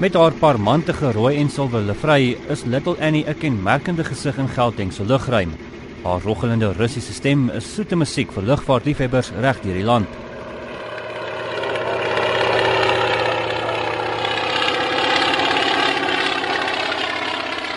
Met haar parmantige rooi en silwer livrei is Little Annie 'n kenmerkende gesig in Gauteng se lugruim. Haar roggelende Russiese stem is soete musiek vir lugvaartliefhebbers reg deur die land.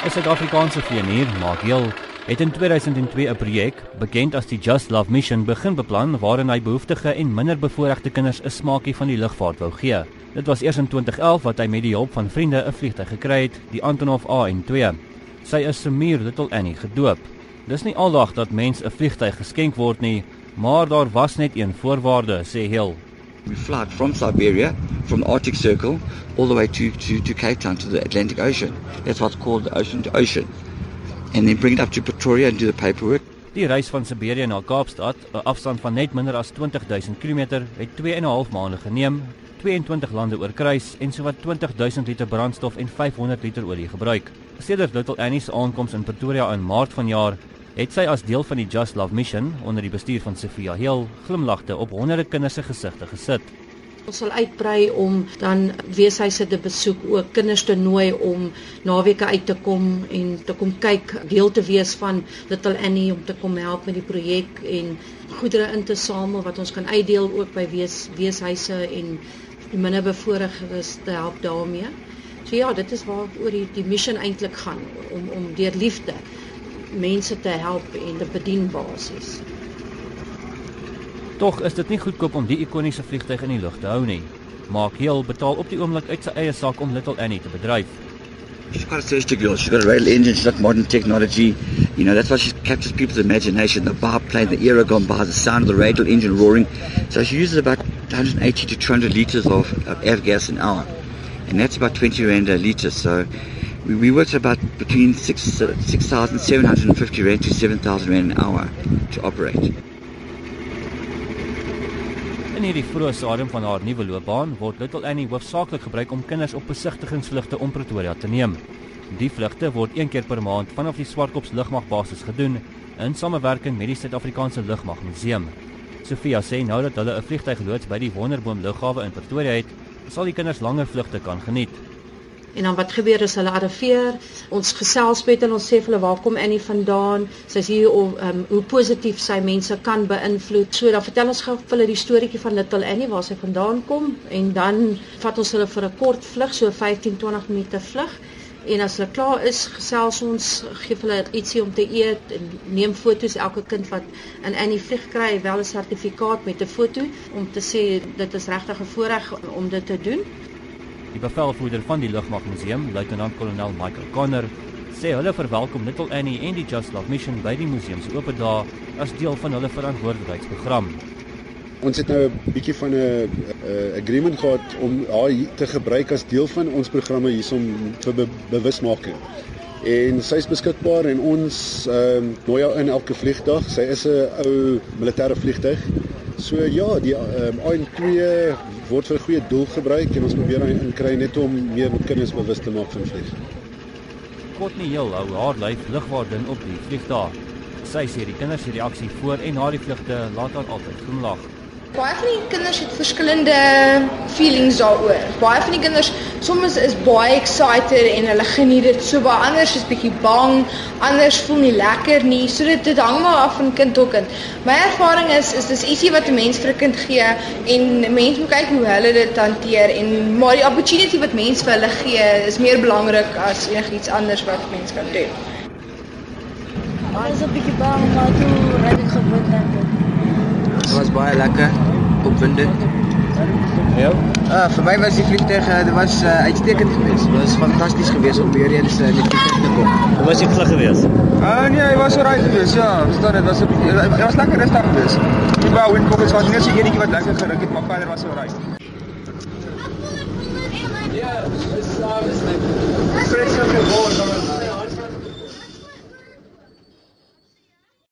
Die Suid-Afrikaanse vlieënier, Mark Hill, het in 2002 'n projek, bekend as die Just Love Mission, begin beplan waarin hy behoeftige en minder bevoorregte kinders 'n smaakie van die lugvaart wou gee. Dit was eers in 2011 wat hy met die hulp van vriende 'n vliegtuig gekry het, die Antonov AN2. Sy is Samir Little Annie gedoop. Dis nie aldag dat mens 'n vliegtuig geskenk word nie, maar daar was net een voorwaarde, sê Hill. We fly from Siberia, from the Arctic Circle, all the way to, to, to Cape Town, to the Atlantic Ocean. That's what's called ocean to ocean. And then bring it up to Pretoria and do the paperwork. Die reis van Siberië na Kaapstad, 'n afstand van net minder as 20000 km, het 2 en 'n half maande geneem 22 lande oorkruis en sowat 20000 liter brandstof en 500 liter olie gebruik. Sedert Little Annie se aankoms in Pretoria in Maart vanjaar, het sy as deel van die Just Love Mission onder die bestuur van Sofia Hill glimlagte op honderde kinders se gesigte gesit. Ons sal uitbrei om dan weeshuise te besoek, ook kinders te nooi om naweke uit te kom en te kom kyk, deel te wees van Little Annie om te kom help met die projek en goedere in te samel wat ons kan uitdeel ook by wees weeshuise en die minderbevoorregtes te help daarmee. So ja, dit is waar oor die die missie eintlik gaan om om deur liefde mense te help en te bedien basies. Tog is dit nie goedkoop om die ikoniese vliegtuig in die lug te hou nie. Mark Hill betaal op die oomblik uit sy eie sak om Little Annie te bedryf. She's got a girl. She's got a rail engine. She's got modern technology. You know, that's why she captures people's imagination. The bar plane, the era gone by, the sound of the radial engine roaring. So she uses about 180 to 200 liters of, of avgas an hour, and that's about 20 rand a liter. So we, we about between 6,750 6, rand to 7,000 rand an hour to operate. In hierdie vroeë stadium van haar nuwe loopbaan word Little Annie hoofsaaklik gebruik om kinders op besigtigingsvlugte om Pretoria te neem. Die vlugte word een keer per maand vanaf die Swartkops lugmagbasis gedoen in samewerking met die Suid-Afrikaanse Lugmagmuseum. Sofia sê nou dat hulle 'n vliegtuigloods by die Wonderboom lughawe in Pretoria het, sal die kinders langer vlugte kan geniet. En dan wat gebeur as hulle arriveer? Ons gesels met hulle, ons sê vir hulle waar kom Annie vandaan? Sy sê hier om um, hoe positief sy mense kan beïnvloed. So dan vertel ons gou vir hulle die storieetjie van Little Annie waar sy vandaan kom en dan vat ons hulle vir 'n kort vlug, so 15-20 minute vlug. En as hulle klaar is, gesels ons, gee hulle ietsie om te eet en neem foto's elke kind wat in Annie vlieg kry wel 'n sertifikaat met 'n foto om te sê dit is regtig 'n voorreg om dit te doen. Die bevelvoerder van die Lugmagmuseum, Luitenant-kolonel Michael Conner, sê hulle verwelkom Little Annie en die Just Love Mission by die museum se dae as deel van hulle verantwoordelikheidsprogram. Ons het nou 'n bietjie van 'n agreement gehad om haar te gebruik as deel van ons programme hiersom vir be bewusmaking. En sy is beskikbaar en ons ehm uh, nooi haar in elke vliegdag. Sy is 'n ou militêre vliegtuig. So ja, die ehm um, AN2 word vir 'n goeie doel gebruik en ons probeer hy inkry net om meer kinders bewus te maak van vlieg. Courtney Hill hou haar lyf lugwaardin op die vliegdag. Sy sê die kinders se reaksie voor en na die vlugte laat haar altyd glimlag. Baie van die kinders het verskillende feelings daaroor. Baie van die kinders soms is baie excited en hulle geniet dit. So baie anders is bietjie bang, anders voel nie lekker nie. So dit dit hang maar af van kind tot kind. My ervaring is is dis ietsie wat 'n mens vir 'n kind gee en mense moet kyk hoe hulle dit hanteer en maar die opportunity wat mens vir hulle gee is meer belangrik as enigiets anders wat mens kan doen. Baie is 'n bietjie bang maar toe ry ek gewoond dan. Dit was baie lekker, opwindend. Ja. Ah, vir my was die vliegtuig, uh, dit was uh, uitstekend geweest. Dit was fantasties geweest om weer eens uh, in die vliegtuig te kom. Hoe was die vlug geweest? Ah uh, nee, hy was oukei geweest. Ja, verstaan dit was dit was lekker rustig geweest. Die en kom ons was net so enetjie wat lekker geruk het, maar verder was oukei. Ja, dis slaap is net.